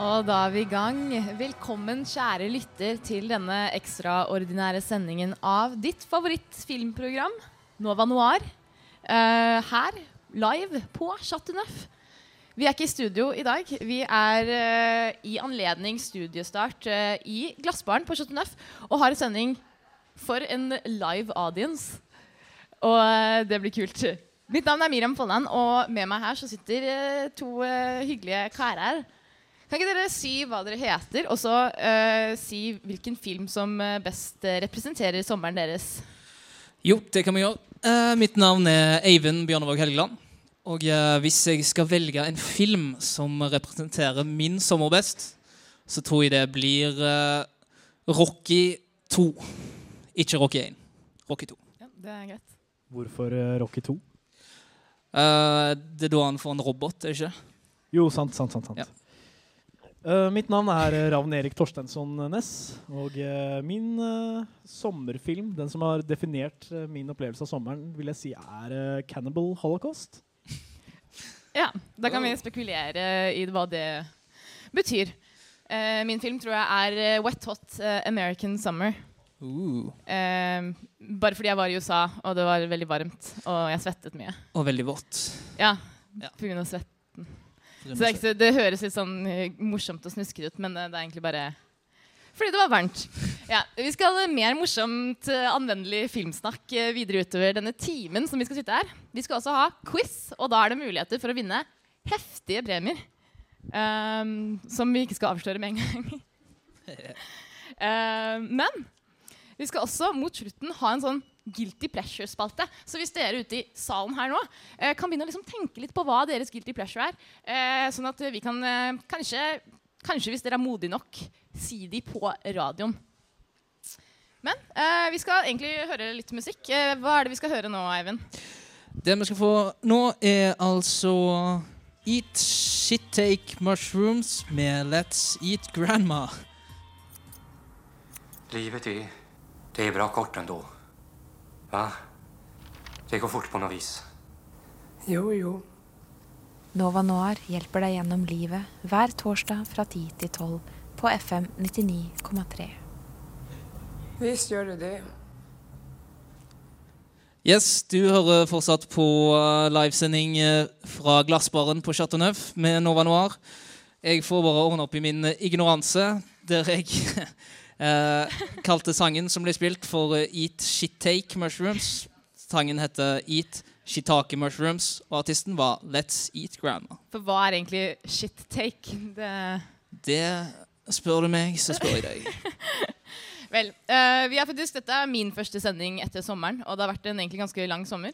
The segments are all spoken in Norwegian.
Og da er vi i gang. Velkommen, kjære lytter, til denne ekstraordinære sendingen av ditt favorittfilmprogram, Nova Noir. uh, her, live på Chateau Neuf. Vi er ikke i studio i dag. Vi er uh, i anledning studiestart uh, i Glassbaren på Chateau Neuf og har en sending for en live audience. Og det blir kult. Mitt navn er Miriam Folland, og med meg her så sitter to hyggelige karer. Kan ikke dere si hva dere heter, og så uh, si hvilken film som eh, best eh, representerer sommeren deres? Jo, det kan vi gjøre. Uh, mitt navn er Eivind Bjørnevåg Helgeland. Og uh, hvis jeg skal velge en film som representerer min sommer best, så tror jeg det blir Rocky 2. Ikke Rocky 1. Rocky 2. Ja, det er greit. Hvorfor Rocky 2? Eh, det er da han får en robot, er det ikke? Jo, sant, sant, sant. sant. Ja. Eh, mitt navn er eh, Ravn Erik Torstensson Næss. Og uh, min uh, sommerfilm, den som har definert min opplevelse av sommeren, vil jeg si er Cannibal Holocaust. Ja, Da kan vi spekulere i hva det betyr. Eh, min film tror jeg er Wet Hot American Summer. Uh, bare fordi jeg var i USA, og det var veldig varmt, og jeg svettet mye. og veldig vått. Ja, Ja. på grunn av svett. Så det, ikke, det høres litt sånn eh, morsomt og snuskete ut, men eh, det er egentlig bare fordi det var varmt. Ja, vi skal ha mer morsomt, eh, anvendelig filmsnakk videre utover denne timen som vi skal sitte her. Vi skal også ha quiz, og da er det muligheter for å vinne heftige premier. Um, som vi ikke skal avsløre med en gang. Ehm, men vi skal også mot slutten ha en sånn guilty pleasure-spalte. Så hvis dere ute i salen her nå eh, kan begynne å liksom tenke litt på hva deres guilty pleasure er, eh, sånn at vi kan eh, kanskje, kanskje, hvis dere er modige nok, si de på radioen. Men eh, vi skal egentlig høre litt musikk. Eh, hva er det vi skal høre nå, Eivind? Det vi skal få nå, er altså Eat Shit Take Mushrooms med Let's Eat Grandma. Livet är, det er bra kort ändå. Va? Det går fort på noe vis. Jo, jo. Nova Noir hjelper deg gjennom livet hver torsdag fra 10 til 12 på FM 99,3. Visst gjør det det. Yes, du hører fortsatt på uh, livesending uh, fra Glassbaren på Chateau Neuf med Nova Noir. Jeg får bare ordne opp i min uh, ignoranse, der jeg uh, kalte sangen som ble spilt, for Eat Eat Shittake Mushrooms. Sangen heter Eat Shitake Mushrooms, og artisten var Let's Eat Grandma. For hva er egentlig shit take? Det Det spør du meg, så spør jeg deg. Vel, eh, vi er faktisk, dette er min første sending etter sommeren, og det har vært en egentlig ganske lang sommer.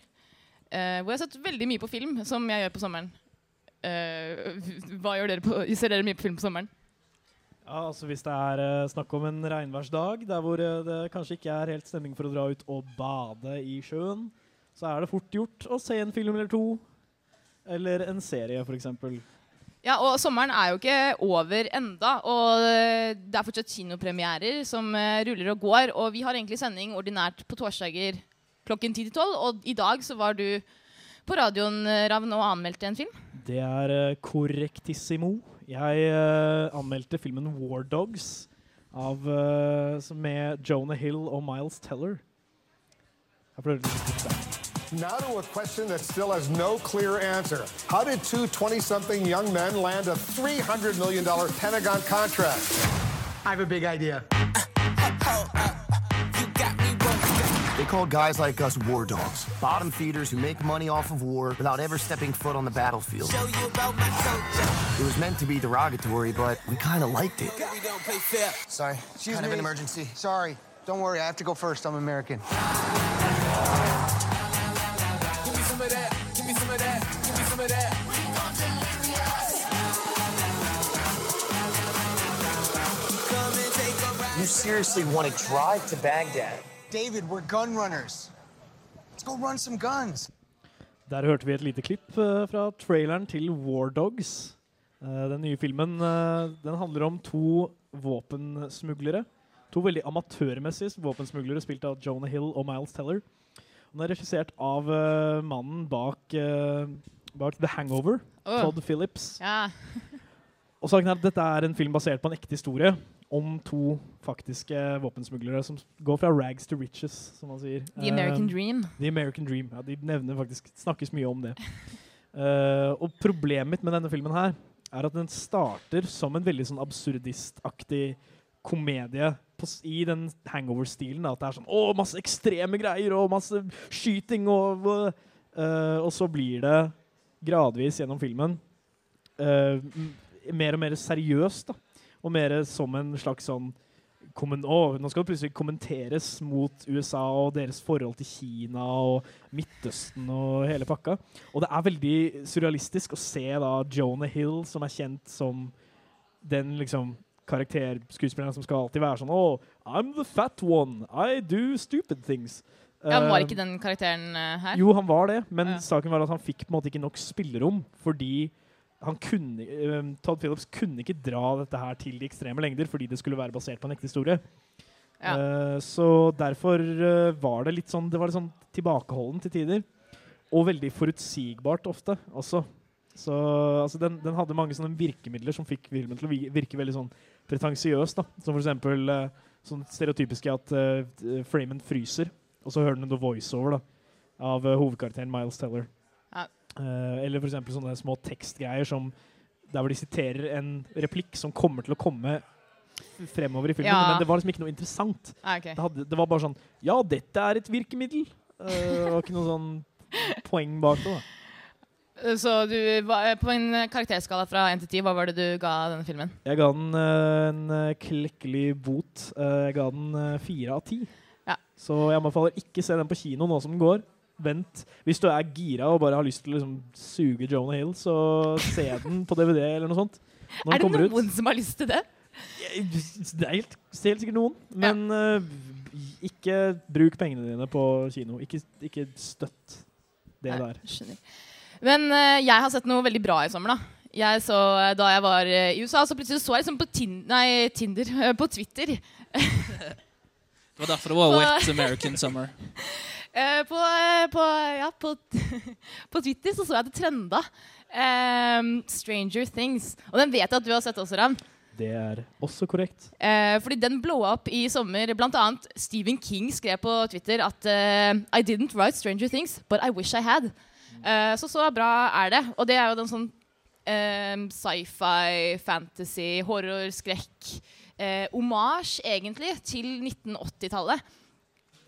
eh, hvor jeg har sett veldig mye på film, som jeg gjør på sommeren. Eh, hva gjør dere på, Ser dere mye på film på sommeren? Ja, altså Hvis det er eh, snakk om en regnværsdag der hvor eh, det kanskje ikke er helt stemning for å dra ut og bade i sjøen, så er det fort gjort å se en film eller to. Eller en serie, f.eks. Ja, og sommeren er jo ikke over enda, og eh, det er fortsatt kinopremierer som eh, ruller og går, og vi har egentlig sending ordinært på torsdager klokken 10 til 12, og i dag så var du på radioen, eh, Ravn, og anmeldte en film. Det er eh, korrektissimo. Jeg eh, anmeldte filmen War Dogs av, eh, som med Jonah Hill og Miles Teller. Jeg får høre litt der. Now to a question that still has no clear answer. How did two 20 something young men land a $300 million Pentagon contract? I have a big idea. They call guys like us war dogs, bottom feeders who make money off of war without ever stepping foot on the battlefield. It was meant to be derogatory, but we kind of liked it. Sorry, Excuse kind of an emergency. Sorry, don't worry. I have to go first. I'm American. You seriously want to drive to Baghdad? David, we're gun runners. Let's go run some guns. Der hørte vi et lite klipp eh, fra traileren til War Dogs. Eh, den nye filmen eh, den handler om to våpensmuglere. To veldig amatørmessige våpensmuglere spilt av Jonah Hill og Miles Teller. Den er regissert av mannen bak, bak The Hangover. Todd Phillips. Ja. Og saken er at Dette er en film basert på en ekte historie om to faktiske våpensmuglere som går fra rags to riches, som man sier. The American uh, Dream. The American Dream. Ja, de nevner faktisk snakkes mye om det. uh, og problemet mitt med denne filmen her er at den starter som en veldig sånn absurdistaktig komedie på, i den hangover-stilen. At det er sånn Å, masse ekstreme greier og masse skyting og uh, Og så blir det gradvis gjennom filmen mer og mer seriøst, da. Og mer som en slags sånn oh, Nå skal det plutselig kommenteres mot USA og deres forhold til Kina og Midtøsten og hele pakka. Og det er veldig surrealistisk å se da Jonah Hill, som er kjent som den liksom karakterskuespilleren som skal alltid være sånn Oh, I'm the fat one. I do stupid things. Ja, han Var Eh, ikke den karakteren eh, her? jo, han var det, men Ja. saken var at han fikk på en måte ikke nok spillerom fordi kunne, um, Todd Phillips kunne ikke dra dette her til de ekstreme lengder fordi det skulle være basert på en ekte historie. Ja. Uh, så derfor uh, var det litt sånn Det var litt sånn tilbakeholden til tider. Og veldig forutsigbart ofte også. Så altså, den, den hadde mange sånne virkemidler som fikk filmen til å virke veldig sånn pretensiøs. da. Som eksempel eh, sånn stereotypiske at uh, framen fryser, og så hører du noe voiceover da, av uh, hovedkarakteren Miles Teller. Eh, eller eksempel sånne små tekstgreier som der hvor de siterer en replikk som kommer til å komme fremover i filmen, Ja. men det var liksom ikke noe interessant. Ah, okay. det, hadde, det var bare sånn Ja, dette er et virkemiddel! Uh, det var ikke noe sånn poeng bak det. da. Eh, Så du, på en karakterskala fra 1 til 10, hva var det du ga denne filmen? Jeg ga den en klekkelig bot. Jeg ga den eh, fire av ti. Ja. Så jeg anbefaler ikke se den på kino nå som den går. Vent. Hvis du er gira og bare har lyst til å liksom, suge Jonah Hill, så se den på DVD eller noe sånt. Når er det noen ut. som har lyst til det? Det er helt, helt sikkert noen, men eh, ikke bruk pengene dine på kino. Ikke, ikke støtt det Nei, der. Skjønner. Men uh, jeg har sett noe veldig bra i sommer, da. Jeg så, eh, Da jeg var i USA, så plutselig så jeg liksom på tin nei, Tinder På Twitter. Det var derfor det var Wet American Summer. Eh, på, eh, på, ja, på, på Twitter så, så jeg det trenda. Um, Stranger Things. Og den vet jeg at du har sett også, Ram. Det er også korrekt. Eh, fordi den blowa opp i sommer. Blant annet Stephen King skrev på Twitter at uh, I didn't write Stranger Things, but I wish I had. Eh, så så bra er det. Og det er jo den sånn um, sci-fi, fantasy, horror, skrekk. Eh, Hommage, egentlig, til 1980-tallet.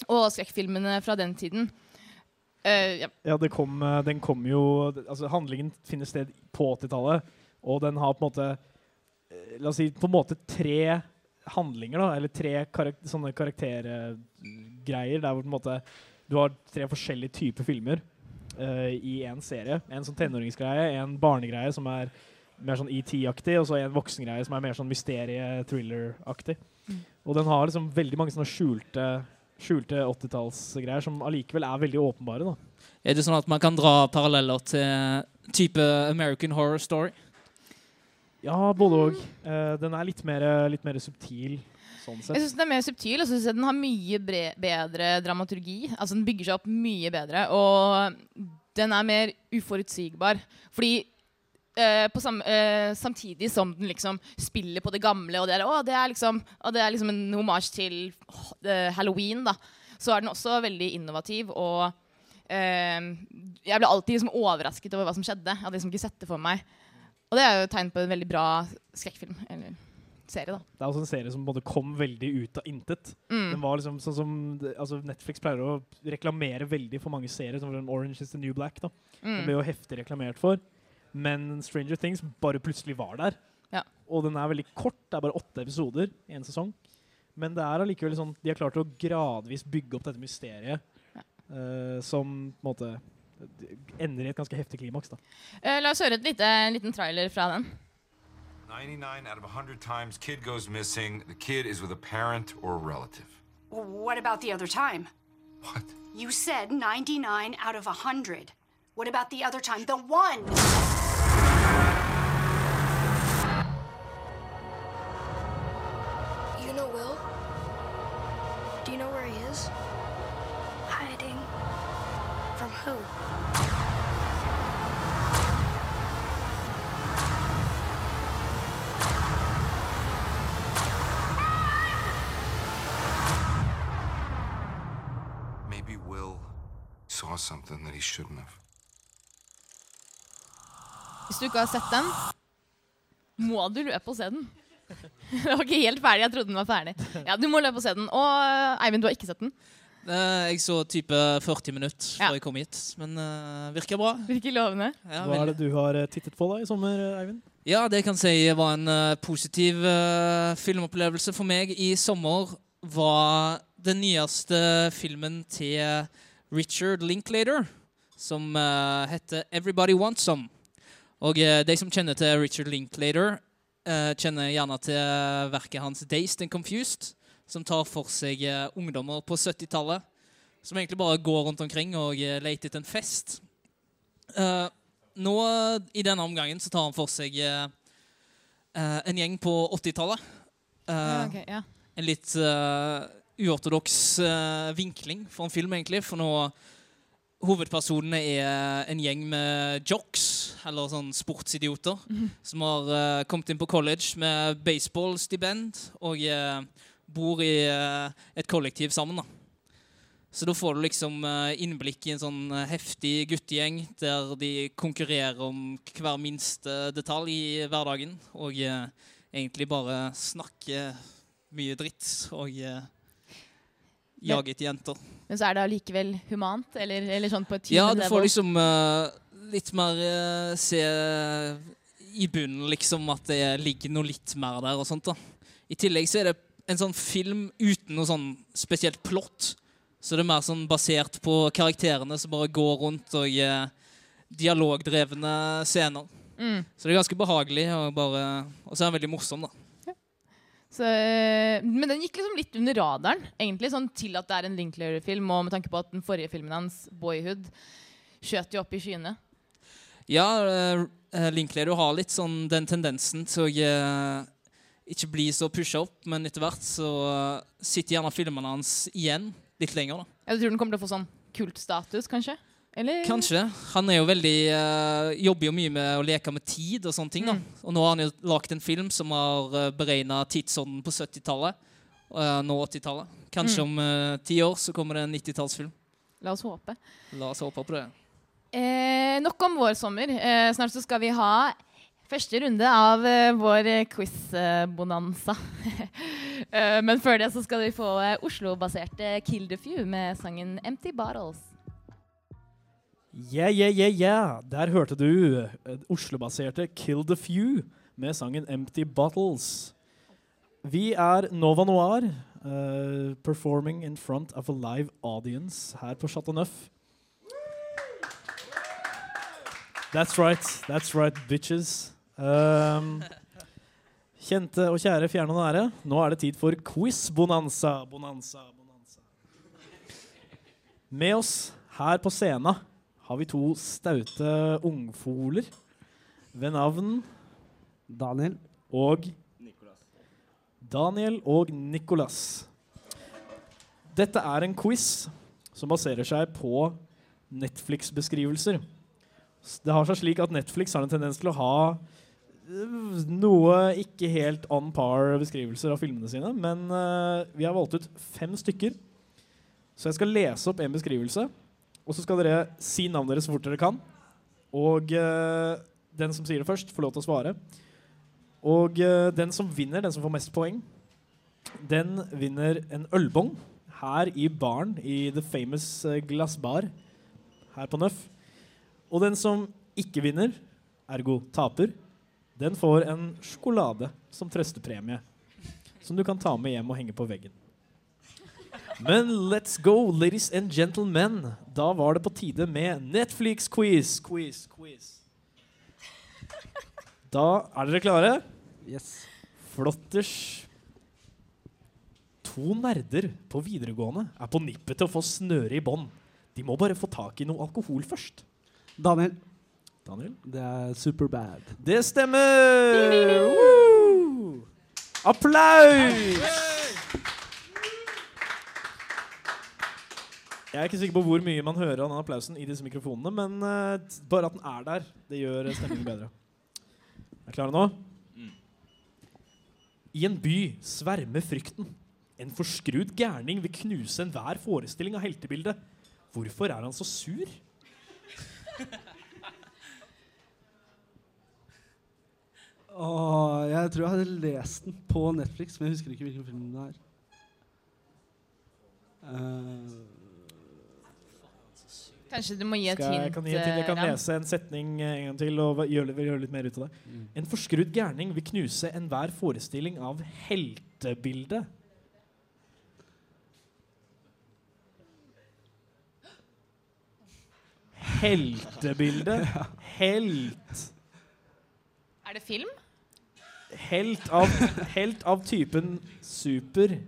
Og skrekkfilmene fra den tiden. Uh, ja. Ja, det kom, eh, den kom jo Altså, handlingen finner sted på 80-tallet, og den har på en måte eh, La oss si på en måte tre handlinger, da, eller tre karakter, sånne karaktergreier, der hvor på en måte du har tre forskjellige typer filmer uh, i én serie. En sånn tenåringsgreie, en barnegreie som er mer sånn ET-aktig, og så en voksengreie som er mer sånn mysterie-thriller-aktig. Mm. Og den har liksom veldig mange sånne skjulte skjulte 80-tallsgreier som allikevel er veldig åpenbare. da. Er det sånn at man kan dra paralleller til type American Horror Story? Ja, både òg. den er litt mer, litt mer subtil sånn Jeg syns den er mer subtil, og så jeg den har mye bre bedre dramaturgi. Altså Den bygger seg opp mye bedre, og den er mer uforutsigbar. Fordi eh, på sam eh, samtidig som den liksom spiller på det gamle, og det er, å, det er, liksom, og det er liksom en homage til åh, halloween, da, så er den også veldig innovativ. og eh, jeg ble alltid liksom overrasket over hva som skjedde. Jeg hadde liksom ikke sett det for meg. Og det er jo et tegn på en veldig bra skrekkfilm. Eller serie, da. Det er også en serie som både kom veldig ut av intet. Mm. Den var liksom sånn som altså Netflix pleier å reklamere veldig for mange serier, som Orange is the New Black. da. Mm. Den ble jo heftig reklamert for. Men Stranger Things bare plutselig var der. Ja. Og den er veldig kort. Det er bare åtte episoder i en sesong. Men det er allikevel sånn de har klart å gradvis bygge opp dette mysteriet eh, som på en måte ender i et ganske heftig klimaks. da. Uh, la oss høre et lite, en liten trailer fra den. 99 out of 100 times, kid goes missing. The kid is with a parent or a relative. What about the other time? What? You said 99 out of 100. What about the other time? The one! Will? Do you know where he is? Hiding. From who? Maybe Will saw something that he shouldn't have. Hvis du ikke har sett den, må du løpe og se den. Det var ikke helt ferdig. Jeg trodde den var ferdig. Ja, Du må løpe og se den. Og eh, Eivind, du har ikke sett den? Eh, Jeg så type 40 minutter Ja. jeg kom hit, men uh, virker bra. Virker lovende. Ja, Hva er det du har tittet på da i sommer, Eivind? Ja, det kan si var en uh, positiv uh, filmopplevelse for meg i sommer. Var den nyeste filmen til Richard Linklater, som heter 'Everybody Wants Some'. Og de som kjenner til Richard Linklater, eh, kjenner gjerne til verket hans 'Dazed and Confused', som tar for seg eh, ungdommer på 70-tallet som egentlig bare går rundt omkring og eh, leter etter en fest. Nå, I denne omgangen så tar han for seg en gjeng på 80-tallet. Eh, Ja, ok, ja. En litt uortodoks vinkling for en film, egentlig. For nå Hovedpersonene er en gjeng med jocks, eller sånn sportsidioter, Mhm. som har uh, kommet inn på college med baseballstipend og uh, bor i uh, et kollektiv sammen. da. Så da får du liksom eh, innblikk i en sånn eh, heftig guttegjeng der de konkurrerer om hver minste detalj i hverdagen. Og eh, egentlig bare snakker mye dritt og etter jenter. Men så er det allikevel humant? Eller, eller sånn på et Ja, du får liksom uh, litt mer uh, se i bunnen liksom at det ligger noe litt mer der og sånt da. I tillegg så er det en sånn film uten noe sånn spesielt plott. Så det er mer sånn basert på karakterene som bare går rundt og eh, dialogdrevne scener. Mm. Så det er ganske behagelig og bare Og så er den veldig morsom, da. Eh, men den gikk liksom litt under radaren, egentlig, sånn til at det er en Linklater-film, og med tanke på at den forrige filmen hans, 'Boyhood', skjøt jo opp i skyene. Ja, uh, Linklater har litt sånn den tendensen til å ikke bli så pusha opp, men etter hvert så sitter gjerne filmene hans igjen litt lenger. da. Jeg tror den kommer til å få sånn kultstatus, kanskje? Eller? Kanskje. Han er jo veldig uh, jobber jo mye med å leke med tid og sånne ting. da. Og nå har han jo lagd en film som har uh, beregna tidsånden på 70-tallet. Uh, nå 80-tallet. Kanskje Mm. om eh, ti år så kommer det en 90-tallsfilm. La oss håpe. La oss håpe på det. Eh, nok om vår sommer. Eh, snart så skal vi ha første runde av uh, vår quiz-bonanza. uh, men før det så skal vi få uh, Oslo-baserte Kill the Few med sangen 'Empty Bottles'. Yeah, yeah, yeah, yeah. Der hørte du eh, Oslo-baserte Kill the Few med sangen Empty Bottles. Vi er Nova Noir, uh, performing in front of a live audience her på Chateau Neuf. That's right, that's right, bitches. Um, kjente og kjære, fjerne og nære, nå er det tid for quiz-bonanza. Bonanza, bonanza. Med oss her på scenen har vi to staute ungfoler ved navn Daniel. Og Daniel og Nicolas. Dette er en quiz som baserer seg på Netflix-beskrivelser. Det har seg slik at Netflix har en tendens til å ha øh, noe ikke helt on par beskrivelser av filmene sine, men uh, vi har valgt ut fem stykker. Så jeg skal lese opp en beskrivelse, og så skal dere si navnet deres så fort dere kan. Og øh, den som sier det først, får lov til å svare. Og øh, den som vinner, den som får mest poeng, den vinner en ølbong her i baren i The Famous øh, Glass Bar her på Nøff. Og den som ikke vinner, ergo taper, den får en sjokolade som trøstepremie. Som du kan ta med hjem og henge på veggen. Men let's go, ladies and gentlemen. Da var det på tide med Netflix-quiz. Quiz, quiz. Da er dere klare? Yes. Flotters. To nerder på videregående er på nippet til å få snøre i bånd. De må bare få tak i noe alkohol først. Daniel. Daniel? Det er Superbad. Det stemmer! Woo! Applaus! Jeg er ikke sikker på hvor mye man hører av den applausen i disse mikrofonene, men uh, bare at den er der, det gjør stemningen bedre. Er klare nå? I en by svermer frykten. En forskrudd gærning vil knuse enhver forestilling av heltebildet. Hvorfor er han så sur? Åh, jeg tror jeg hadde lest den på Netflix, men jeg husker ikke hvilken film det er. Eh, Kanskje du må gi et hint? jeg, kan gi et hint? jeg kan lese en setning eh, en gang til og gjøre, gjøre litt mer ut av det. En forskrudd gærning vil knuse enhver forestilling av heltebildet. Heltebilde. Helt. Er det film? Helt av, helt av typen super.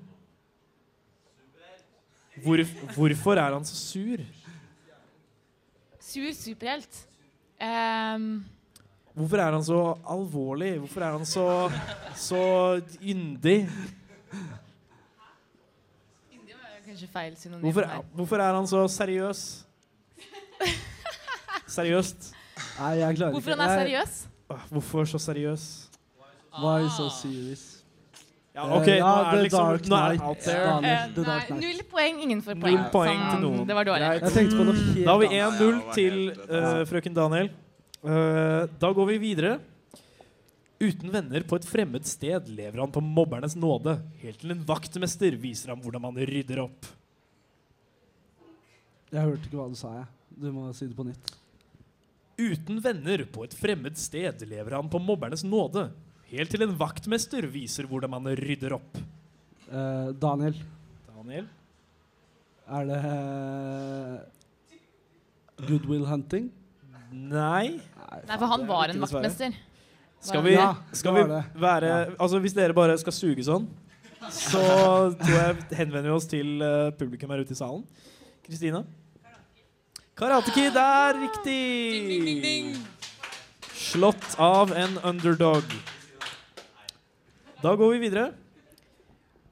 Hvor, hvorfor er han så sur? Sur superhelt. Um, Hvorfor er han så alvorlig? Hvorfor er han så, så yndig? var kanskje feil synonym. Hvorfor, hvorfor er han så seriøs? Seriøst. Nei, jeg klarer ikke. Hvorfor han er seriøs? Hvorfor så seriøs? Why so serious? Ja, ok, Eh, nå er det liksom- nå er det out there. Eh, nei, null poeng, ingen får poeng. Null poeng til noen. Det var dårlig. Jeg tenkte på noe helt Da har vi annet. 1-0 til uh, frøken Daniel. Uh, da går vi videre. Uten venner på et fremmed sted lever han på mobbernes nåde. Helt til en vaktmester viser ham hvordan man rydder opp. Jeg hørte ikke hva du sa, jeg. Du må si det på nytt. Uten venner på et fremmed sted lever han på mobbernes nåde. Helt til en vaktmester viser hvordan man rydder opp. Eh, Daniel. Daniel? Er det eh, Goodwill Hunting? Nei. Nei, for han var en vaktmester. Skal vi, Ja, skal det vi var være Altså, hvis dere bare skal suge sånn, så tror jeg henvender vi oss til eh, publikum her ute i salen. Kristina? Karate Kid er riktig! Slått av en underdog. Da går vi videre.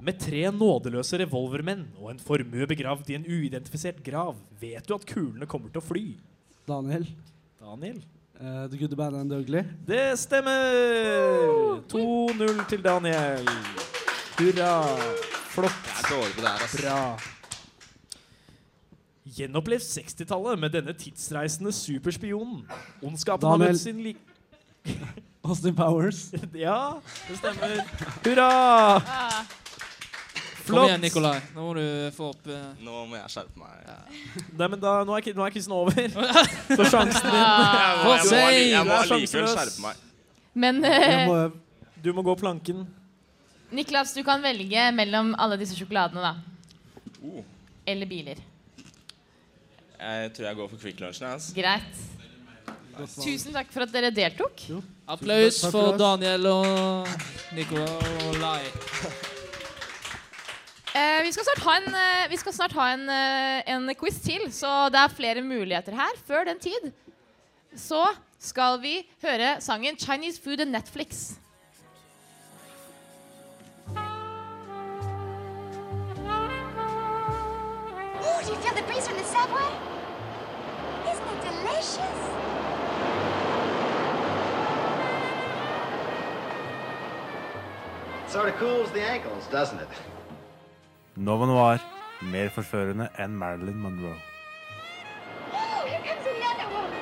Med tre nådeløse revolvermenn og en formue begravd i en uidentifisert grav, vet du at kulene kommer til å fly. Daniel. Daniel? Uh, the Good, the Bad and the Ugly? Det stemmer! 2-0 til Daniel. Hurra. Flott. Jeg er dårlig på det her, ass. Bra. Gjenopplev 60-tallet med denne tidsreisende superspionen. Ondskapen har Daniel. møtt sin lik... Austin Powers? ja, det stemmer. Hurra! Flott Kom igjen, Nikolai. Nå må du få opp uh... Nå må jeg skjerpe meg. Nei, men da, nå er nå er quizen over. Så sjansen din Jeg må, jeg må, jeg må, jeg må Du allikevel skjerpe meg. Men uh, eh, må, du må gå planken. Niklas, du kan velge mellom alle disse sjokoladene, da. Uh. Eller biler. Jeg tror jeg går for Kvikk Lunchen. Altså. Greit. Tusen takk for at dere deltok. Applaus Takk for for. Daniel og Nicolai. Eh, vi skal snart ha en, eh, vi skal snart ha en, eh, en quiz til, så det er flere muligheter her. Før den tid så skal vi høre sangen 'Chinese Food and Netflix'. Ooh, do you feel the breeze from the subway? Isn't it delicious? Sort of cools the ankles, doesn't it? Nova Noir. Mer forførende enn Marilyn Monroe. Oh, here comes another one.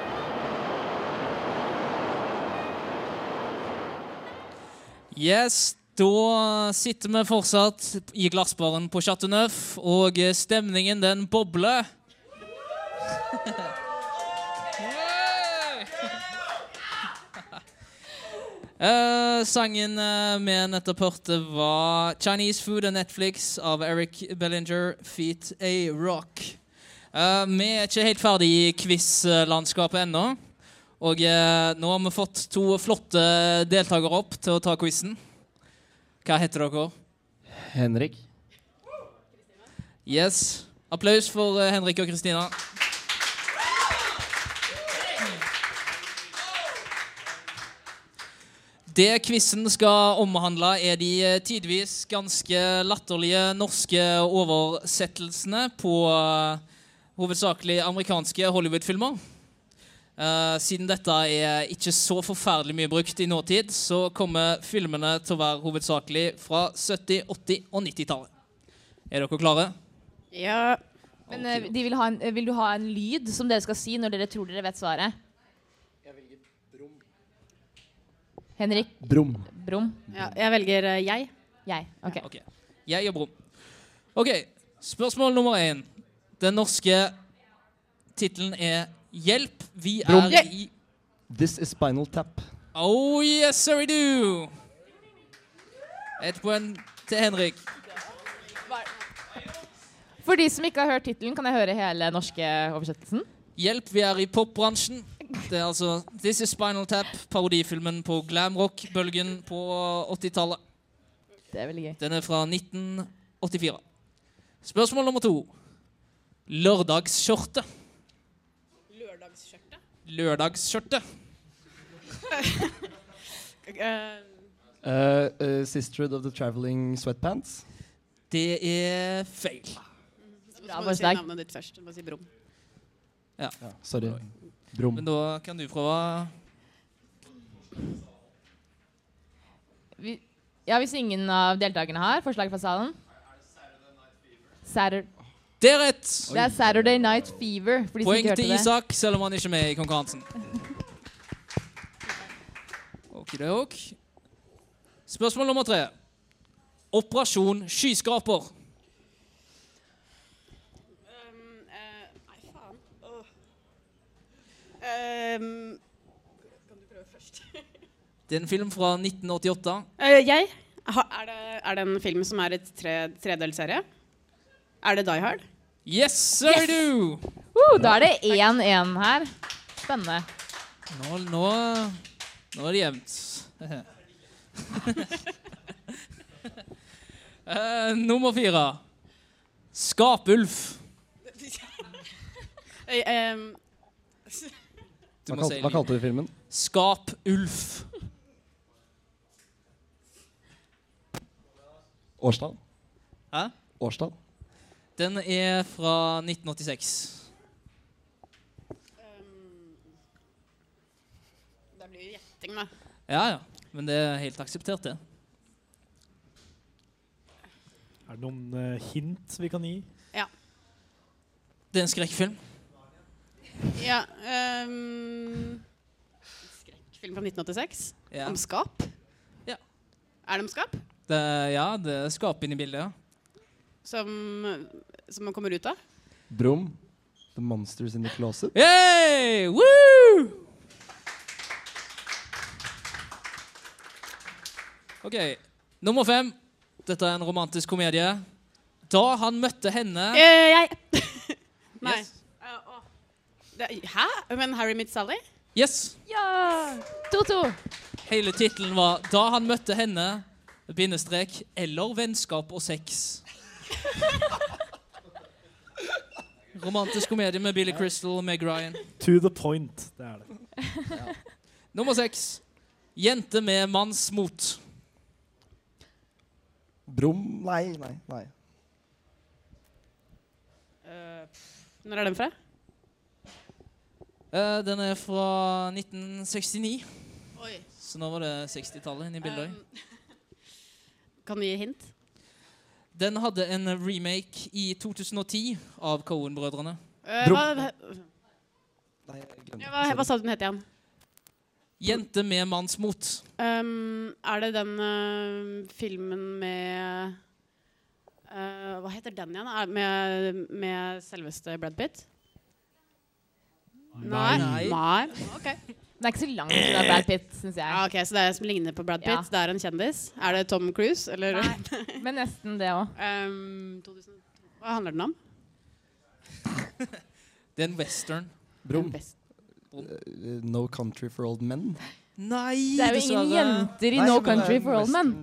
Yes, da sitter vi fortsatt i glassbaren på Chateau Neuf, og stemningen den bobler. Eh, sangen uh, vi nettopp hørte, var 'Chinese Food and Netflix' av Eric Bellinger Feet A Rock. Eh, vi er ikke helt ferdig i quiz-landskapet ennå. Og nå har vi fått to flotte deltakere opp til å ta quizen. Hva heter dere? Henrik. Yes. Applaus for Henrik og Kristina. Det quizen skal omhandle, er de eh, tidvis ganske latterlige norske oversettelsene på uh, hovedsakelig amerikanske Hollywood-filmer. Uh, siden dette er ikke så forferdelig mye brukt i nåtid, så kommer filmene til å være hovedsakelig fra 70-, 80- og 90-tallet. Er dere klare? Ja. Men uh, vil, ha en, vil du ha en lyd som dere skal si når dere tror dere vet svaret? Henrik? Brum. Brum. Ja, jeg velger uh, jeg. Jeg. Ok. Ok. Jeg og Brum. OK. Spørsmål nummer én. Den norske tittelen er 'Hjelp, vi Brum. er i This is Spinal Tap. Oh yes, sir we do! Et poeng til Henrik. For de som ikke har hørt tittelen, kan jeg høre hele norske oversettelsen? Hjelp, vi er i popbransjen. Det er altså This is Spinal Tap, parodifilmen på glamrock-bølgen på 80-tallet. Det er veldig gøy. Den er fra 1984. Spørsmål nummer to. Lørdagsskjorte. Lørdagsskjørte. Lørdagsskjorte. Eh, Uh, uh, Sisterhood of the Traveling Sweatpants. Det er feil. Bra, må du si navnet ditt først. Du må si Brum. Ja. Sorry. Brum. Men da kan du prøve. Vi, ja, Hvis ingen av deltakerne har forslag fra salen? Saturday. Det er rett! Det er Saturday Night Fever. For de Poeng ikke hørte til det. Isak, selv om han ikke er med i konkurransen. Okidok. Spørsmål nummer tre. Operasjon skyskraper. Um, eh, nei, faen. Åh. Um, kan du prøve først? Det er en film fra 1988. Uh, jeg? Ha, er, det, er det en film som er et tre, tredelserie? Er det Die Hard? Yes, sir Yes! do! Uh, da er det 1-1 her. Spennende. Nå, nå, nå er det jevnt. uh, nummer fire. Skapulf. Eh, em, Du Hva, kalte, hva kalte du filmen? Skap Ulf. Årstall? Hæ? Årstall? Den er fra 1986. det blir jo gjetting, da. Ja, ja. Men det er helt akseptert, det. Er det noen eh, hint vi kan gi? Ja. Det er en skrekkfilm. Ja um, skrekkfilm fra 1986? Ja. Om skap? Ja. Er det om skap? Det, ja, det er skap inni bildet, ja. Som, som man kommer ut av? Brum. The Monsters in the Closet. Yay! Woo! OK. Nummer fem. Dette er en romantisk komedie. Da han møtte henne Eh, jeg. Nei. Yes. Eh, å. det, hæ? Men Harry Mitt Sally? Yes. Ja! 2-2. Hele tittelen var 'Da han møtte henne', bindestrek, eller 'vennskap og sex'. Romantisk komedie med Billy Crystal og Meg Ryan. To the point. Det er det. Nummer seks. Jente med manns mot. Brum Nei, nei, nei. Eh, når er den fra? Eh, den er fra 1969. Oi. Så nå var det 60-tallet inne i bildet. Um, kan du gi hint? Den hadde en remake i 2010 av Cohen-brødrene. Uh, hva, Nei, glemte. ja, hva, hva sa du den het igjen? Jente med manns mot. Um, er det den uh, filmen med eh, Hva heter den igjen? Er, med, med selveste Brad Pitt? Nei. Nei. Nei. Okay. Det er ikke så langt fra Brad Pitt, syns jeg. Ja, ok, Så det er som ligner på Brad Pitt? Ja. Det er en kjendis? Er det Tom Cruise? Eller? Men nesten det òg. um, Hva handler den om? Det er en western. Brum. Best. eh, No Country for Old Men. Nei, Det er jo ingen jenter i Nei, No Country for Old Men.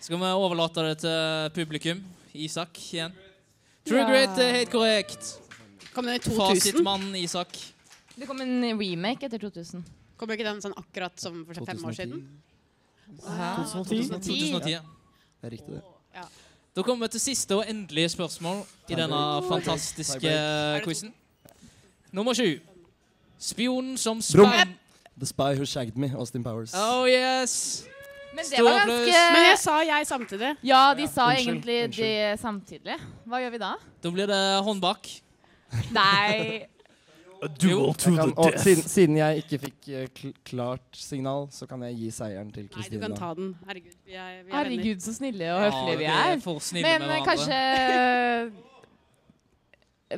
Skal vi overlate det til publikum? Isak igjen. True Ja. Great er helt korrekt. Kom den i 2000? Fasitmann Isak. Det kom en remake etter 2000. Kommer ikke den sånn akkurat som for fem år siden? 2010. 2010. 2010 ja. Det er riktig, det. Ja. Da kommer vi til siste og endelige spørsmål i denne fantastiske quizen. Nummer sju. Spionen som Brum. sperm... The Spy Who Shagged Me, Austin Powers. Oh yes! Men det var ganske Men jeg sa jeg samtidig. Ja, de sa Unnskyld, egentlig unnskyld. det samtidig. Hva gjør vi da? Da blir det hånd bak. Nei A duel to kan, the og death. siden, siden jeg ikke fikk eh, kl klart signal, så kan jeg gi seieren til Nei, du kan ta den. Herregud, vi er, vi er Herregud, så snille og høflige vi vi er. for snille Men med eh, kanskje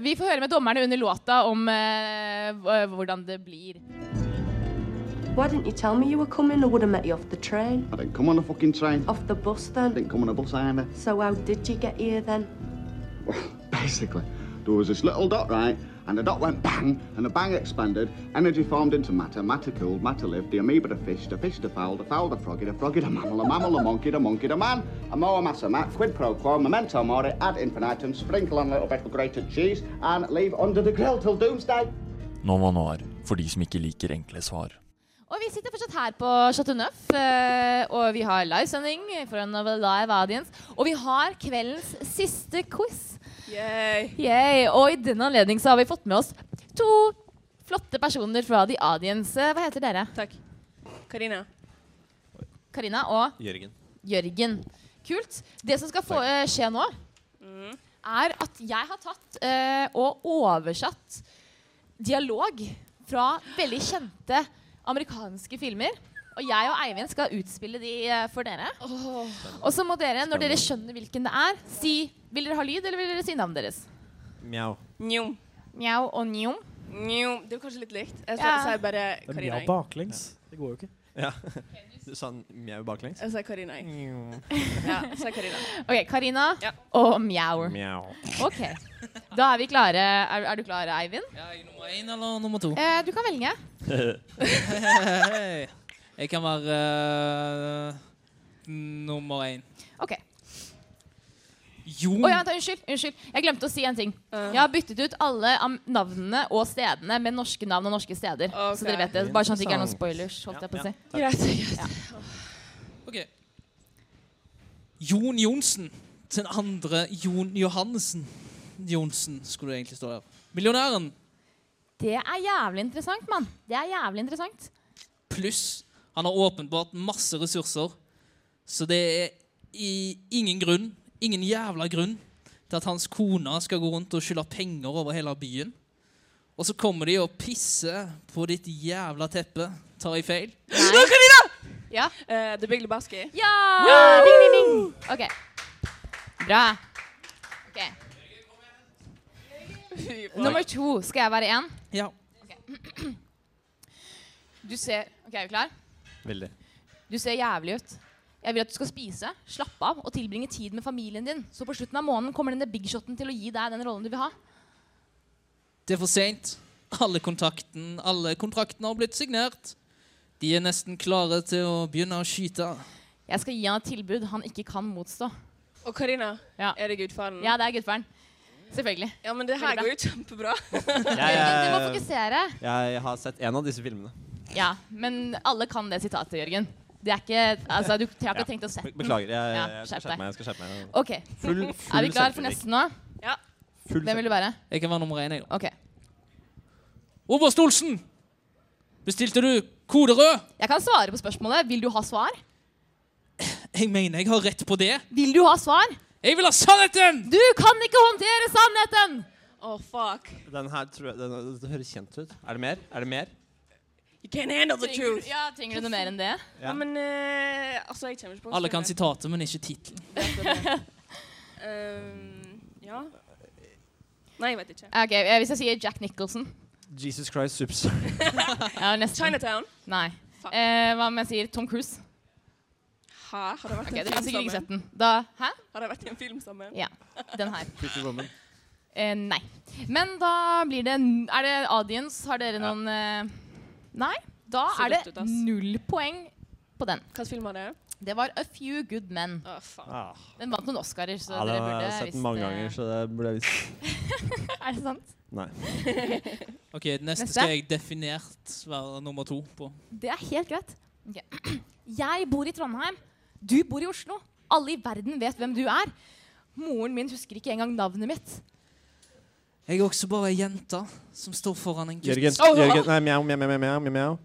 Vi får høre med dommerne under låta om uh, hvordan det blir. Why didn't you tell me you were coming? I would have met you off the train. I didn't come on the fucking train. Off the bus then? Didn't come on a bus either. So how did you get here then? Basically, there was this little dot, right? And the dot went bang, and the bang expanded. Energy formed into matter. Matter cooled, matter lived. The amoeba the fish, the fish the fowl, the fowl the froggy, the froggy the mammal, the mammal the monkey, the monkey the man. A moa massa mat, quid pro quo, memento mori, ad infinitum, sprinkle on a little bit of grated cheese, and leave under the grill till doomsday. Nova Noir for de som ikke liker enkle svar. Og vi sitter fortsatt her på Chateau Neuf, eh, og vi har livesending foran live audience. Og vi har kveldens siste quiz. Yay. Og i den anledning så har vi fått med oss to flotte personer fra The Audience. Hva heter dere? Takk. Karina. Karina og Jørgen. Jørgen. Kult. Det som skal få, uh, skje nå, Mm. er at jeg har tatt uh, og oversatt dialog fra veldig kjente amerikanske filmer. Og jeg og Eivind skal utspille de eh, for dere. Og så må dere, når dere skjønner hvilken det er, si Vil dere ha lyd, eller vil dere si navnet deres? Mjau. Njom. Mjau og njom. Njom. Det er kanskje litt likt. Jeg Ja. sier bare Det Karina. mjau baklengs. Det går jo ikke. Ja. Du sa mjau baklengs? Jeg sier Karina. Ja, jeg Karina. OK, Karina og mjau. Mjau. OK. Da er vi klare. Er, er du klar, Eivind? Jeg nummer én eller nummer to? Eh, du kan velge. jeg kan være uh, nummer én. OK. Jon Å ja, vent, unnskyld, unnskyld. Jeg glemte å si en ting. Jeg har byttet ut alle navnene og stedene med norske navn og norske steder. Så dere vet det, Bare sånn at det ikke er noen spoilers. Holdt jeg på å si. Greit. greit. Ja. Ok. Jon Johnsen. Den andre Jon Johannessen Johnsen skulle det egentlig stå der. Millionæren Det er jævlig interessant, mann. Det er jævlig interessant. pluss han har åpenbart masse ressurser, så det er i ingen grunn, ingen jævla grunn, til at hans kone skal gå rundt og skylde penger over hele byen. Og så kommer de og pisser på ditt jævla teppe. Tar jeg feil? Nå, Karina! Ja. Uh, The Big Lebowski. Ja! Ding, ding, ding. OK. Bra. Ok. Nummer to. Skal jeg være én? Ja. Du ser OK, er vi klar? Veldig. Du ser jævlig ut. Jeg vil at du skal spise, slappe av og tilbringe tid med familien din. Så på slutten av måneden kommer denne big shoten til å gi deg den rollen du vil ha. Det er for seint. Alle, alle kontraktene har blitt signert. De er nesten klare til å begynne å skyte. Jeg skal gi han et tilbud han ikke kan motstå. Og Karina, er det gudfaren? Ja, det er gudfaren. Selvfølgelig. Ja, men det her går jo kjempebra. Jeg, Du må fokusere. jeg har sett en av disse filmene. Ja, men alle kan det sitatet, Jørgen. Det er ikke, altså, du har ikke tenkt å sette den. Beklager. Jeg, jeg, jeg skal skjerp skjerpe meg. Jeg skal skjerpe meg. Ok. Full, full er vi klar for neste nå? Ja. Full Hvem vil du være? Jeg kan være nummer én. Okay. Oberst Olsen! Bestilte du kode rød? Jeg kan svare på spørsmålet. Vil du ha svar? Jeg mener jeg har rett på det. Vil du ha svar? Jeg vil ha sannheten! Du kan ikke håndtere sannheten! Oh, fuck. Den her tror jeg, den, det høres kjent ut. Er det mer? Er det mer? Can't handle the Trenger- truth. Ja, trenger du noe mer enn det? Ja, men uh, altså, jeg kommer ikke på Alle kan sitatet, men ikke tittelen. um, ja. Nei, jeg vet ikke. Ok, eh, Hvis jeg sier Jack Nicholson Jesus Christ Superstar. ja. Chinatown. Nei. Eh, hva om jeg sier Tom Cruise? Hæ? Har det vært okay, en film sikkert ikke sett den. Da, hæ? Har det vært i en film sammen? Ja. Den her. Pretty Woman. Eh, nei. Men da blir det Er det audience? Har dere noen eh, Nei. Da er det null poeng på den. Hvilken film var det? Det var A Few Good Men. Ah. Den vant noen Oscarer, så Ja, det dere har burde jeg sett den mange det. ganger, så det burde jeg visst. Er det sant? Nei. OK, neste Neste. skal jeg definert være nummer to på. Det er helt greit. Okay. Jeg bor i Trondheim. Du bor i Oslo. Alle i verden vet hvem du er. Moren min husker ikke engang navnet mitt. Jeg er også bare ei jente som står foran en gutt. Jørgen! Jørgen Nei, mjau, mjau, mjau, mjau, mjau.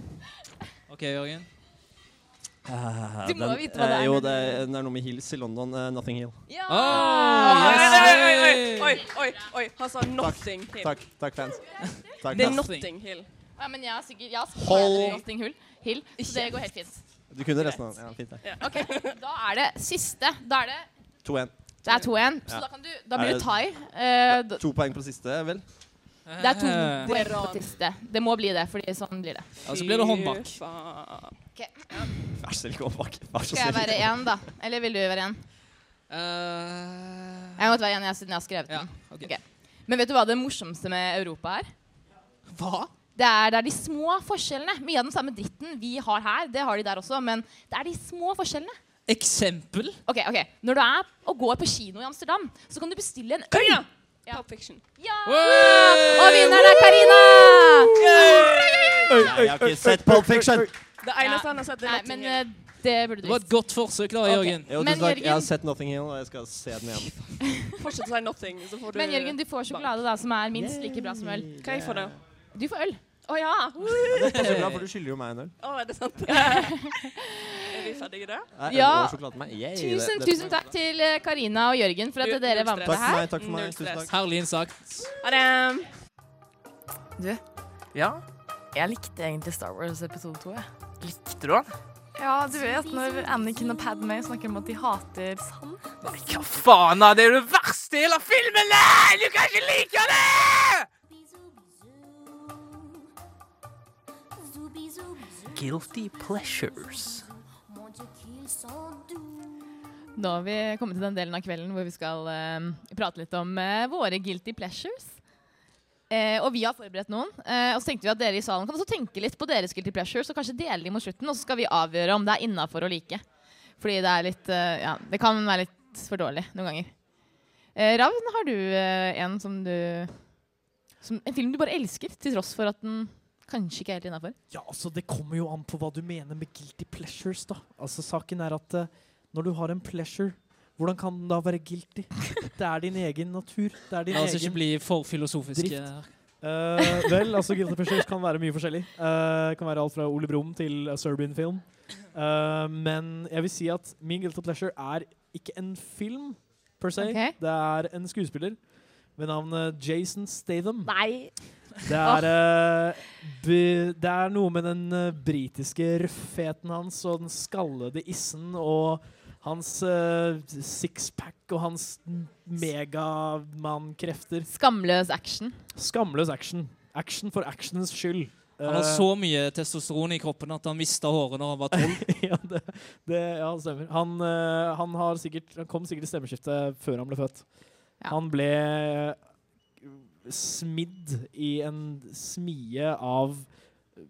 OK, Jørgen. Uh, Du må den- vite hva det eh, er, Jo, det er, den er noe med Hills i London. Uh, Nothing Hill. Ja! Oh, yes. Oi, oi, oi, oi, oi, oi. Han sa Nothing Hill. Takk, takk, fans. Takk, Det er Nothing Hill. Ja, men jeg har sikkert jeg har Hold. Nothing Hill, Hill, så det går helt fint. Du kunne resten av den. Ja, fint, ja. Ok, Da er det siste. Da er det 2-1. Det er 2-1, så da, kan du, da blir det tie. Uh, To poeng på siste, vel? det er to Eh. poeng på siste. Det må bli det, fordi sånn blir det. Ja, så blir det håndbak. Vær så snill, gå bak. Vær så Skal jeg være én, da? Eller vil du være én? Uh, Jeg måtte være én, siden jeg har skrevet den. Ok. Men vet du hva det morsomste med Europa er? Hva? Det er, det er de små forskjellene. Mye av den samme dritten vi har her, det har de der også, men det er de små forskjellene. Eksempel? Ok, ok. Når du er og går på kino i Amsterdam, så kan du bestille en øl. Karina! Ja. Pop Fiction. Ja! Og vinneren er Karina! Jeg har ikke sett Pulp Fiction. Det eneste han har sett, er Nei, Notting men Hill. eh, det burde Det du var visst. et godt forsøk, da, Jørgen. Jo, Men tusen takk. Jeg har Jørgen- sett Nothing Hill, og jeg skal se den igjen. Fortsett å si Nothing, så får du Men Jørgen, du får sjokolade da, som er minst like bra som øl. Hva jeg får da? Du får øl. Å ja! Det passer bra, for du skylder jo meg en øl. Å, er det sant? er vi ferdige da? Ja. Tusen, tusen takk til eh, Karina og Jørgen for at dere var med på Takk for her. meg. takk for meg, Null tusen takk. Herlig innsagt. Ha det! Du, ja, jeg likte egentlig Star Wars episode 2. Jeg. Likte du den? Ja, du vet når Anakin og Padmay snakker om at de hater sand. Nei, hva faen da? Det er jo det verste i hele filmen! Nei, du kan ikke like det! Guilty pleasures. Nå har vi kommet til den delen av kvelden hvor vi skal eh, prate litt om eh, våre guilty pleasures. Eh, og vi har forberedt noen. Eh, og så tenkte vi at dere i salen kan også tenke litt på deres guilty pleasures og kanskje dele dem mot slutten. Og så skal vi avgjøre om det er innafor å like. Fordi det er litt eh, Ja, det kan være litt for dårlig noen ganger. Eh, Ravn, har du en som du som, En film du bare elsker, til tross for at den kanskje ikke er helt innafor? Ja, altså Det kommer jo an på hva du mener med guilty pleasures. da. Altså Saken er at uh, når du har en pleasure, hvordan kan den da være guilty? Det er din egen natur. Det er din La oss ikke bli for filosofiske. drift. Uh, vel, altså guilty pleasures kan være mye forskjellig. Uh, kan være alt fra Ole Brumm til uh, Serbian film. Uh, men jeg vil si at min guilty pleasure er ikke en film per se. Okay. Det er en skuespiller ved navn eh, Jason Statham. Nei. Det er, uh, be- det er noe med den uh, britiske røffheten hans og den skallede issen og hans uh, sixpack og hans megamann-krefter. Skamløs action. Skamløs action. Action for actionens skyld. Han har Eh, så mye testosteron i kroppen at han mista håret når han var tolv. ja, det, det, ja, stemmer. Han, eh, han, har sikkert, han kom sikkert i stemmeskiftet før han ble født. Han ble eh, smidd i en smie av eh,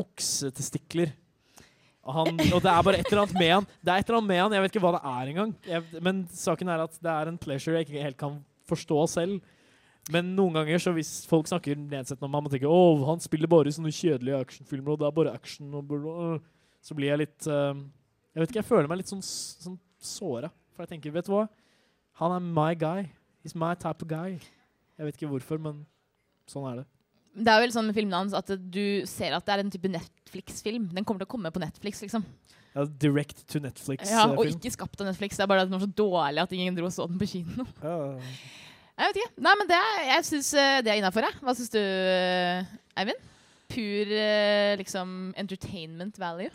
oksetestikler. Han, og det er bare et eller annet med han. Det er et eller annet med han, Jeg vet ikke hva det er engang. Men saken er at det er en pleasure jeg ikke helt kan forstå selv. Men noen ganger, så hvis folk snakker nedsettende om ham og tenker Åh, han spiller bare i sånne kjedelige actionfilmer, og det er bare action og bla, bla, bla», Så blir jeg litt uh, Jeg vet ikke, jeg føler meg litt sånn, sånn såra. For jeg tenker, vet du hva? Han er my guy. He's my type of guy. Jeg vet ikke hvorfor, men sånn er det. Det er vel sånn med filmene hans at du ser at det er en type Netflix-film. Den kommer til å komme på Netflix, liksom. Ja, direct to Netflix-film. Ja, og ikke skapt av Netflix. Det er bare at den var så dårlig at ingen dro og så den på kino. Jeg vet ikke. Nei, men det er, jeg syns det er innafor, jeg. Hva syns du, eh, Eivind? Pur eh, liksom entertainment value.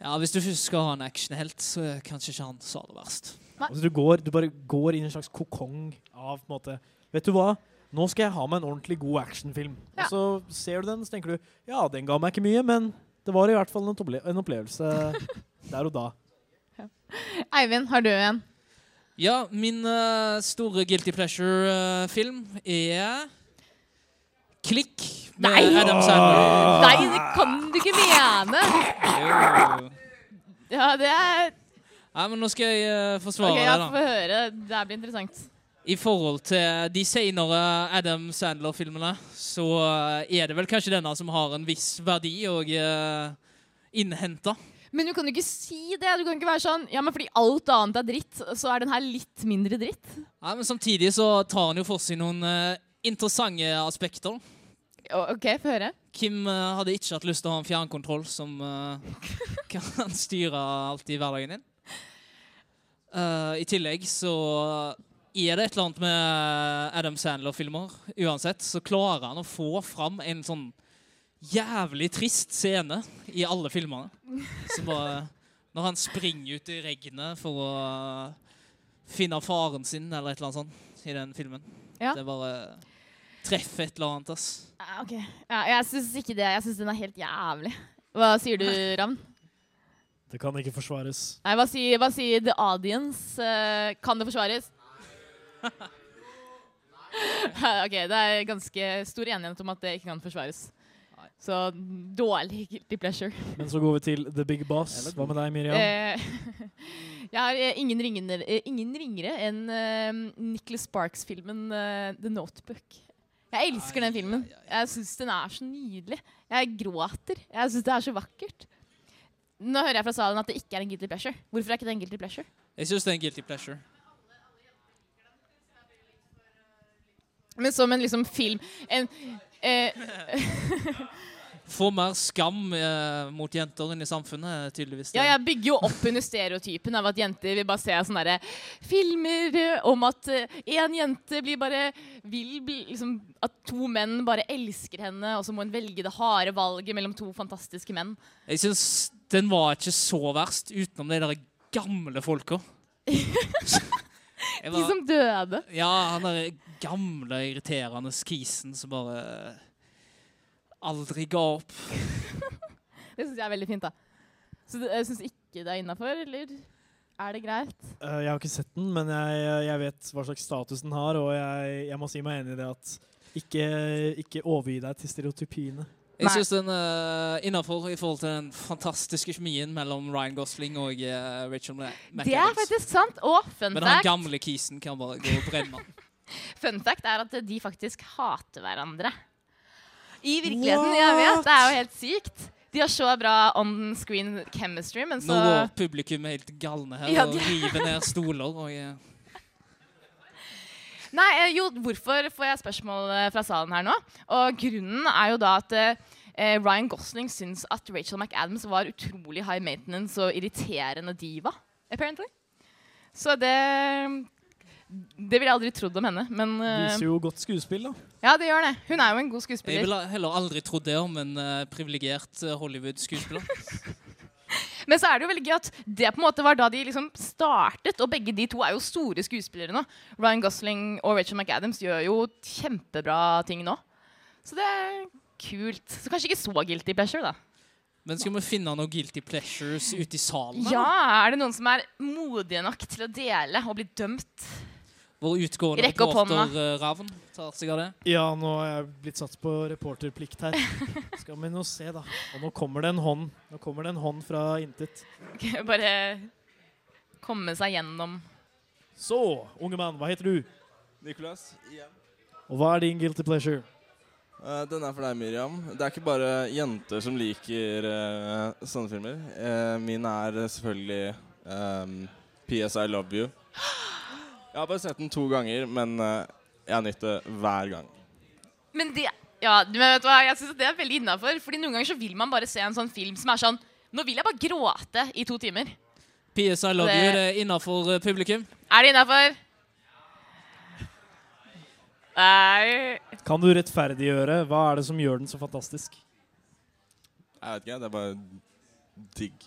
Ja, Hvis du først skal ha en actionhelt, så er kanskje ikke han så det verst. Altså, du, går, du bare går inn i en slags kokong av på en måte Vet du hva? Nå skal jeg ha meg en ordentlig god actionfilm. Og så ser du den, så tenker du ja, den ga meg ikke mye, men det var i hvert fall en, opple en opplevelse der og da. Eivind, har du en? Ja, min uh, store guilty pleasure-film er Klikk med Nei! Adam Sandler. Nei, det kan du ikke mene! Ja, det er Nei, men nå skal jeg uh, forsvare Ok, det, ja, da. Få høre. Det her blir interessant. I forhold til de senere Adam Sandler-filmene, så eh, er det vel kanskje denne som har en viss verdi å uh, innhente. Men du kan jo ikke si det. Du kan ikke være sånn Ja, men fordi alt annet er dritt, så er den her litt mindre dritt. Nei, men samtidig så tar han jo for seg noen uh, interessante aspekter. OK, få høre. Kim uh, hadde ikke hatt lyst til å ha en fjernkontroll som kan styre alt i hverdagen din. I tillegg så er det et eller annet med Adam Sandler-filmer. Uansett så klarer han å få fram en sånn jævlig trist scene i alle filmene. Som bare Når han springer ut i regnet for å finne faren sin, eller et eller annet sånt, i den filmen. Ja. Det bare treffer et eller annet, ass. Ok. Ja, jeg syns ikke det. Jeg syns den er helt jævlig. Hva sier du, Ravn? Det kan ikke forsvares. Nei, hva sier, hva sier The Audience? Eh, kan det forsvares? OK, det er ganske stor enighet om at det ikke kan forsvares. Så dårlig guilty pleasure. Men så går vi til The Big Boss. Hva med deg, Miriam? Eh, jeg har eh, ingen, ringere, eh, ingen ringere enn uh, Nicholas Sparks-filmen uh, The Notebook. Jeg elsker den filmen. Jeg syns den er så nydelig. Jeg gråter. Jeg syns det er så vakkert. Nå hører jeg fra salen at det ikke er en guilty pleasure. Hvorfor er ikke det en guilty pleasure? Jeg syns det er en guilty pleasure. Men som en liksom film En eh, Få mer skam eh, mot jenter i samfunnet, tydeligvis. Ja, jeg bygger jo opp under stereotypen av at jenter vil bare se sånne der filmer eh, om at én jente blir bare vil bli, liksom, At to menn bare elsker henne, og så må hun velge det harde valget mellom to fantastiske menn. Jeg syns den var ikke så verst, utenom de der gamle folka. De som døde. Ja, han der gamle, irriterende skisen som bare aldri ga opp. Det syns jeg er veldig fint, da. Så du- jeg syns ikke det er innafor, eller er det greit? Uh, jeg har ikke sett den, men jeg, jeg vet hva slags status den har, og jeg, jeg må si meg enig i det at ikke, ikke overgi deg til stereotypiene. Jeg syns den er innafor i forhold til den fantastiske kjemien mellom Ryan Gosling og uh, Rachel McAdams. Det er faktisk sant. Og fun Men han gamle kisen kan bare gå og brenne. fun fact er at de faktisk hater hverandre. I virkeligheten. Jeg vet, det er jo helt sykt. De har så bra on-screen chemistry, men så Nå går publikum helt galne her Ja, og de- river ned stoler. Og, eh, Nei, eh, jo, hvorfor får jeg spørsmål eh, fra salen her nå? Og grunnen er jo da at eh, Ryan Gosling syns at Rachel McAdams var utrolig high maintenance og irriterende diva, apparently. Så det Det ville jeg aldri trodd om henne, men uh, Viser jo godt skuespill, da. Ja, det gjør det. Hun er jo en god skuespiller. jeg ville heller aldri trodd det om en uh, privilegert eh, Hollywood-skuespiller. Men så er det jo veldig gøy at det på en måte var da de liksom startet, og begge de to er jo store skuespillere nå. Ryan Gosling og Rachel McAdams gjør jo kjempebra ting nå. Så det er kult. Så kanskje ikke så guilty pleasure, da. Men skal vi finne noen guilty pleasures ute i salen? Ja, er det noen som er modige nok til å dele og bli dømt? Vår utgående Rekk opp hånda. reporter uh, Ravn tar seg av det. Ja, nå har jeg blitt satt på reporterplikt her. Skal vi nå se, da. Og nå kommer det en hånd. Nå kommer det en hånd fra intet. Bare komme seg gjennom. Så, unge mann, hva heter du? Nicholas, igjen. Og hva er din guilty pleasure? Eh, den er for deg, Miriam. Det er ikke bare jenter som liker eh, sånne filmer. Eh, min er selvfølgelig ehm, PS I Love You. Jeg har bare sett den to ganger, men eh, jeg har nytt det hver gang. Men det ja, du vet hva, jeg synes at det er veldig innafor. Fordi noen ganger så vil man bare se en sånn film som er sånn Nå vil jeg bare gråte i to timer. PS I love Det- you, er innafor uh, publikum? Er det innafor? Nei Kan du rettferdiggjøre hva er det som gjør den så fantastisk? Jeg vet ikke, det er bare digg.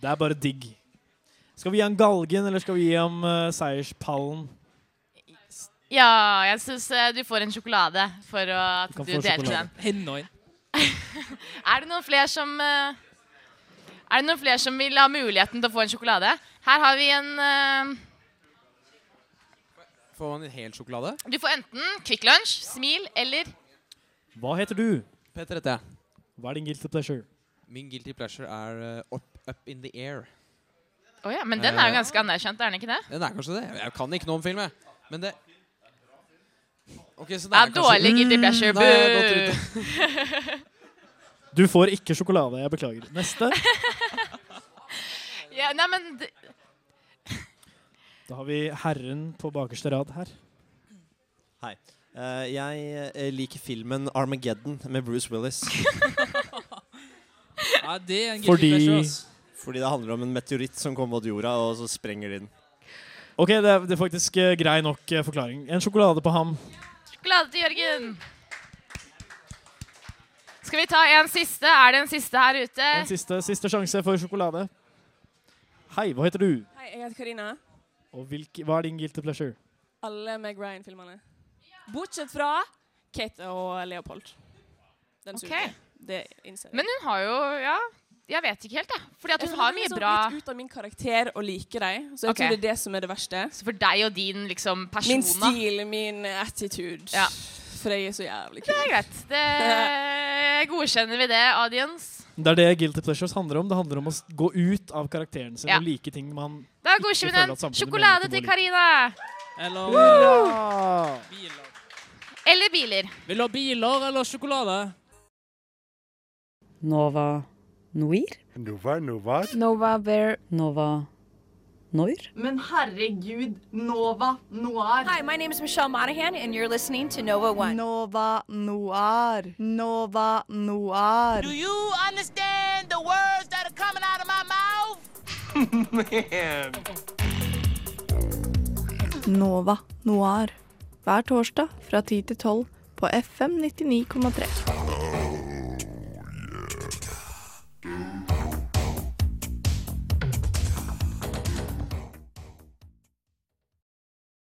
Det er bare digg. Skal vi gi ham galgen, eller skal vi gi ham uh, seierspallen? Ja, jeg syns du får en sjokolade for å, at Du du, delte den. Henda. Er det noen flere som uh, Er det noen flere som vil ha muligheten til å få en sjokolade? Her har vi en eh, Får man en hel sjokolade? Du får enten Kvikk Lunsj, Smil eller Hva heter du? Peter heter jeg. Hva er din guilty pleasure? Min guilty pleasure er uh, up, up in the air. Å ja, men den er jo Eh, ganske anerkjent, er den ikke det? Den er kanskje det. Jeg kan ikke noe om film, jeg. Men det okay, så det Ja, er kanskje dårlig guilty pleasure. Mm, godt ute. Du får ikke sjokolade. Jeg beklager. Neste. Ja, nei, men Da har vi herren på bakerste rad her. Hei. Uh, jeg eh, liker filmen Armageddon med Bruce Willis. Ja, det er en guilty Fordi- pleasure, ass. Fordi det handler om en meteoritt som kommer mot jorda, og så sprenger de den. Ok, det er, det er faktisk eh, grei nok eh, forklaring. En sjokolade på ham. Sjokolade til Jørgen. Skal vi ta en siste? Er det en siste her ute? En siste, siste sjanse for sjokolade. Hei, hva heter du? Hei, jeg heter Karina. Og hvilke, hva er din guilty pleasure? Alle Meg Ryan-filmene. Bortsett fra Kate og Leopold. Den Ok. suger. Det innser jeg. Men hun har jo Ja, jeg vet ikke helt, jeg. Fordi at hun har mye bra sånn bra Litt ut av min karakter å like deg. Så jeg okay. tror det er det som er det verste. Så for deg og din liksom persona Min stil, min attitude. Ja. For jeg er så jævlig Det er greit. Det godkjenner vi det, audience. Det er det guilty pleasures handler om. Det handler om å gå ut av karakteren sin Ja. og like ting man Da godkjenner vi den. Sjokolade til. Karina. Eller biler. Eller biler. Vil du ha biler eller sjokolade? Nova Noir? Nova Novar. Nova Bear. Nova Noir? Men herregud, Nova Noir. Hi, my name is Michelle Monahan, and you're listening to Nova One. Nova Noir. Nova Noir. Do you understand the words that are coming out of my mouth? Man. Nova Noir. Hver torsdag fra 10 til 12 på FM 99,3.